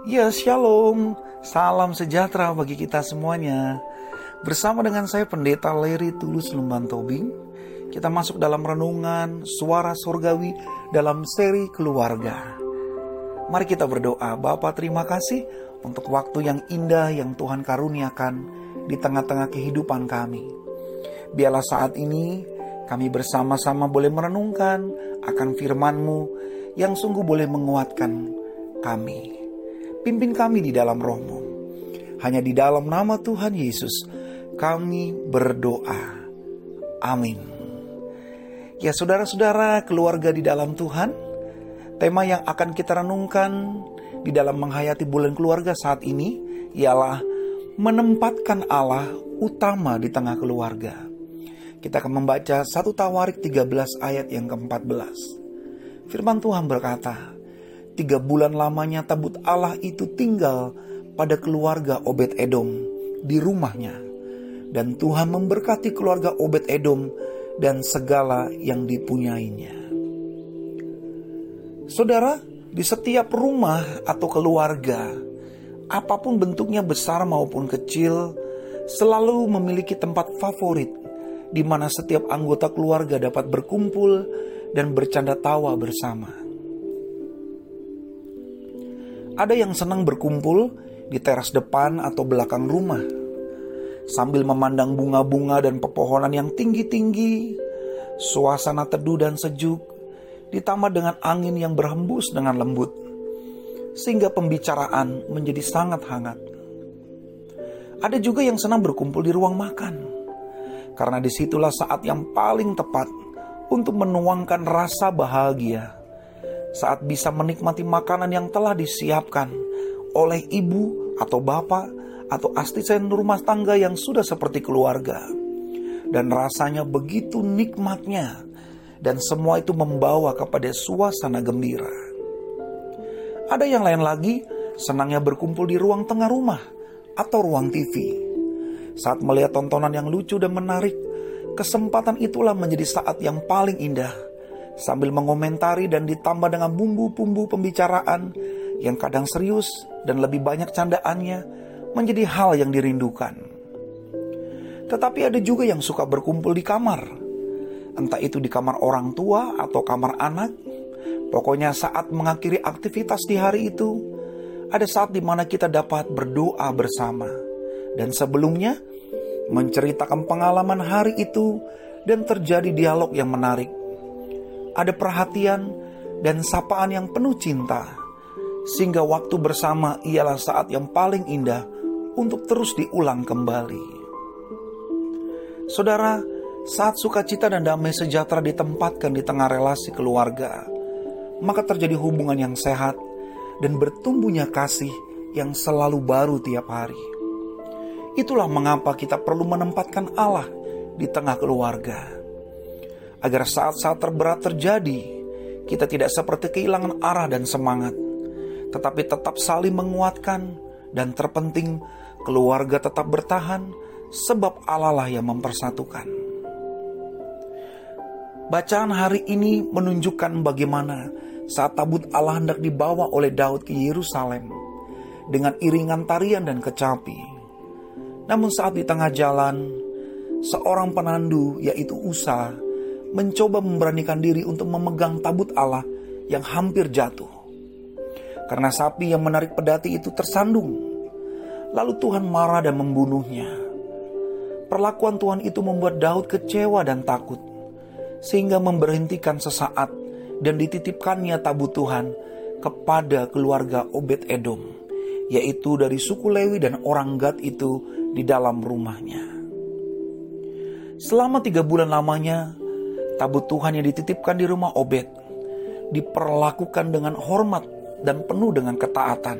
Ya, shalom. Salam sejahtera bagi kita semuanya. Bersama dengan saya Pendeta Leri Tulus Lumban Tobing, kita masuk dalam renungan suara surgawi dalam seri keluarga. Mari kita berdoa, Bapa terima kasih untuk waktu yang indah yang Tuhan karuniakan di tengah-tengah kehidupan kami. Biarlah saat ini kami bersama-sama boleh merenungkan akan firman-Mu yang sungguh boleh menguatkan kami. Pimpin kami di dalam rohmu. Hanya di dalam nama Tuhan Yesus kami berdoa. Amin. Ya saudara-saudara keluarga di dalam Tuhan, tema yang akan kita renungkan di dalam menghayati bulan keluarga saat ini ialah menempatkan Allah utama di tengah keluarga. Kita akan membaca satu Tawarik 13 ayat yang ke-14. Firman Tuhan berkata, Tiga bulan lamanya tabut Allah itu tinggal pada keluarga Obed Edom di rumahnya. Dan Tuhan memberkati keluarga Obed Edom dan segala yang dipunyainya. Saudara, di setiap rumah atau keluarga, apa pun bentuknya besar maupun kecil, selalu memiliki tempat favorit di mana setiap anggota keluarga dapat berkumpul dan bercanda tawa bersama. Ada yang senang berkumpul di teras depan atau belakang rumah sambil memandang bunga-bunga dan pepohonan yang tinggi-tinggi, suasana teduh dan sejuk, ditambah dengan angin yang berhembus dengan lembut, sehingga pembicaraan menjadi sangat hangat. Ada juga yang senang berkumpul di ruang makan, karena di situlah saat yang paling tepat untuk menuangkan rasa bahagia saat bisa menikmati makanan yang telah disiapkan oleh ibu atau bapak atau asisten rumah tangga yang sudah seperti keluarga. Dan rasanya begitu nikmatnya dan semua itu membawa kepada suasana gembira. Ada yang lain lagi senangnya berkumpul di ruang tengah rumah atau ruang TV. Saat melihat tontonan yang lucu dan menarik, kesempatan itulah menjadi saat yang paling indah sambil mengomentari dan ditambah dengan bumbu-bumbu pembicaraan yang kadang serius dan lebih banyak candaannya menjadi hal yang dirindukan. Tetapi ada juga yang suka berkumpul di kamar, entah itu di kamar orang tua atau kamar anak. Pokoknya saat mengakhiri aktivitas di hari itu, ada saat di mana kita dapat berdoa bersama. Dan sebelumnya, menceritakan pengalaman hari itu dan terjadi dialog yang menarik ada perhatian dan sapaan yang penuh cinta, sehingga waktu bersama ialah saat yang paling indah untuk terus diulang kembali. Saudara, saat sukacita dan damai sejahtera ditempatkan di tengah relasi keluarga, maka terjadi hubungan yang sehat dan bertumbuhnya kasih yang selalu baru tiap hari. Itulah mengapa kita perlu menempatkan Allah di tengah keluarga agar saat-saat terberat terjadi, kita tidak seperti kehilangan arah dan semangat, tetapi tetap saling menguatkan dan terpenting keluarga tetap bertahan sebab Allah lah yang mempersatukan. Bacaan hari ini menunjukkan bagaimana saat tabut Allah hendak dibawa oleh Daud ke Yerusalem dengan iringan tarian dan kecapi. Namun saat di tengah jalan, seorang penandu yaitu Usa mencoba memberanikan diri untuk memegang tabut Allah yang hampir jatuh. Karena sapi yang menarik pedati itu tersandung. Lalu Tuhan marah dan membunuhnya. Perlakuan Tuhan itu membuat Daud kecewa dan takut. Sehingga memberhentikan sesaat dan dititipkannya tabut Tuhan kepada keluarga Obed Edom. Yaitu dari suku Lewi dan orang Gad itu di dalam rumahnya. Selama tiga bulan lamanya, tabut Tuhan yang dititipkan di rumah Obed diperlakukan dengan hormat dan penuh dengan ketaatan.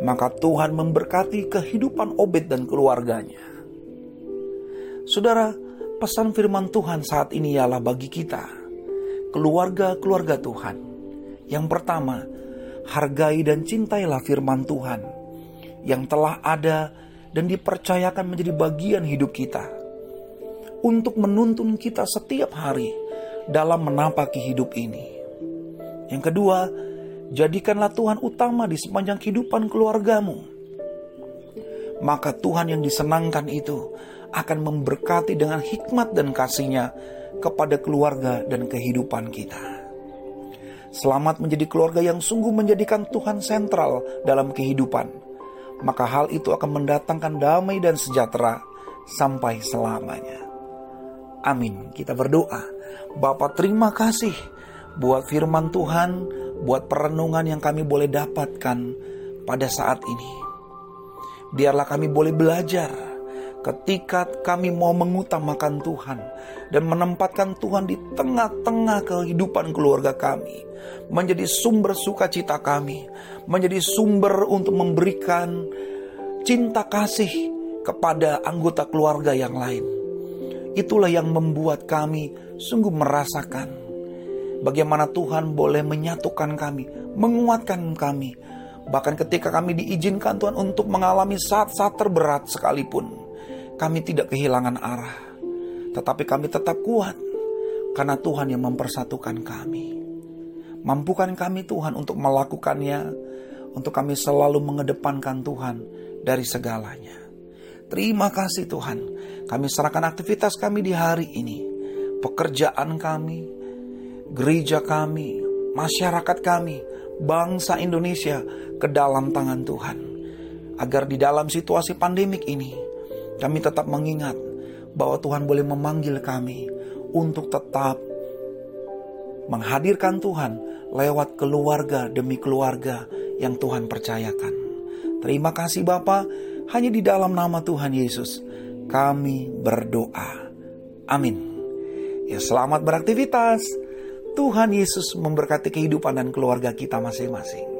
Maka Tuhan memberkati kehidupan Obed dan keluarganya. Saudara, pesan firman Tuhan saat ini ialah bagi kita, keluarga-keluarga Tuhan. Yang pertama, hargai dan cintailah firman Tuhan yang telah ada dan dipercayakan menjadi bagian hidup kita untuk menuntun kita setiap hari dalam menapaki hidup ini. Yang kedua, Jadikanlah Tuhan utama di sepanjang kehidupan keluargamu. Maka Tuhan yang disenangkan itu akan memberkati dengan hikmat dan kasihnya kepada keluarga dan kehidupan kita. Selamat menjadi keluarga yang sungguh menjadikan Tuhan sentral dalam kehidupan. Maka hal itu akan mendatangkan damai dan sejahtera sampai selamanya. Amin. Kita berdoa. Bapak terima kasih buat firman Tuhan, buat perenungan yang kami boleh dapatkan pada saat ini. Biarlah kami boleh belajar ketika kami mau mengutamakan Tuhan dan menempatkan Tuhan di tengah-tengah kehidupan keluarga kami, menjadi sumber sukacita kami, menjadi sumber untuk memberikan cinta kasih kepada anggota keluarga yang lain. Itulah yang membuat kami sungguh merasakan bagaimana Tuhan boleh menyatukan kami, menguatkan kami. Bahkan ketika kami diizinkan Tuhan untuk mengalami saat-saat terberat sekalipun, kami tidak kehilangan arah. Tetapi kami tetap kuat karena Tuhan yang mempersatukan kami. Mampukan kami Tuhan untuk melakukannya, untuk kami selalu mengedepankan Tuhan dari segalanya. Terima kasih Tuhan, kami serahkan aktivitas kami di hari ini, pekerjaan kami, gereja kami, masyarakat kami, bangsa Indonesia ke dalam tangan Tuhan. Agar di dalam situasi pandemik ini, kami tetap mengingat bahwa Tuhan boleh memanggil kami untuk tetap menghadirkan Tuhan lewat keluarga demi keluarga yang Tuhan percayakan. Terima kasih Bapa, hanya di dalam nama Tuhan Yesus kami berdoa. Amin. Ya selamat beraktivitas. Tuhan Yesus memberkati kehidupan dan keluarga kita masing-masing.